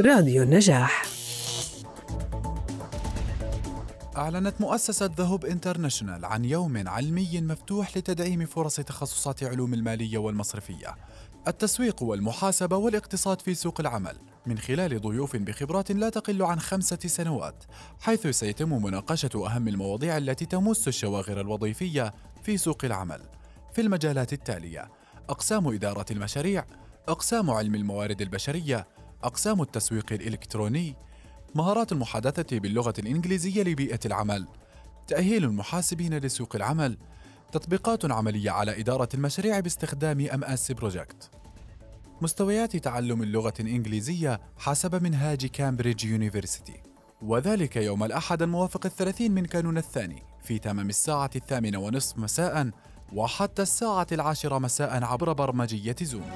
راديو النجاح. أعلنت مؤسسة ذهب انترناشونال عن يوم علمي مفتوح لتدعيم فرص تخصصات علوم المالية والمصرفية. التسويق والمحاسبة والاقتصاد في سوق العمل من خلال ضيوف بخبرات لا تقل عن خمسة سنوات حيث سيتم مناقشة أهم المواضيع التي تمس الشواغر الوظيفية في سوق العمل. في المجالات التالية أقسام إدارة المشاريع أقسام علم الموارد البشرية أقسام التسويق الإلكتروني مهارات المحادثة باللغة الإنجليزية لبيئة العمل تأهيل المحاسبين لسوق العمل تطبيقات عملية على إدارة المشاريع باستخدام MS Project مستويات تعلم اللغة الإنجليزية حسب منهاج Cambridge University وذلك يوم الأحد الموافق الثلاثين من كانون الثاني في تمام الساعة الثامنة ونصف مساء وحتى الساعة العاشرة مساء عبر برمجية زوم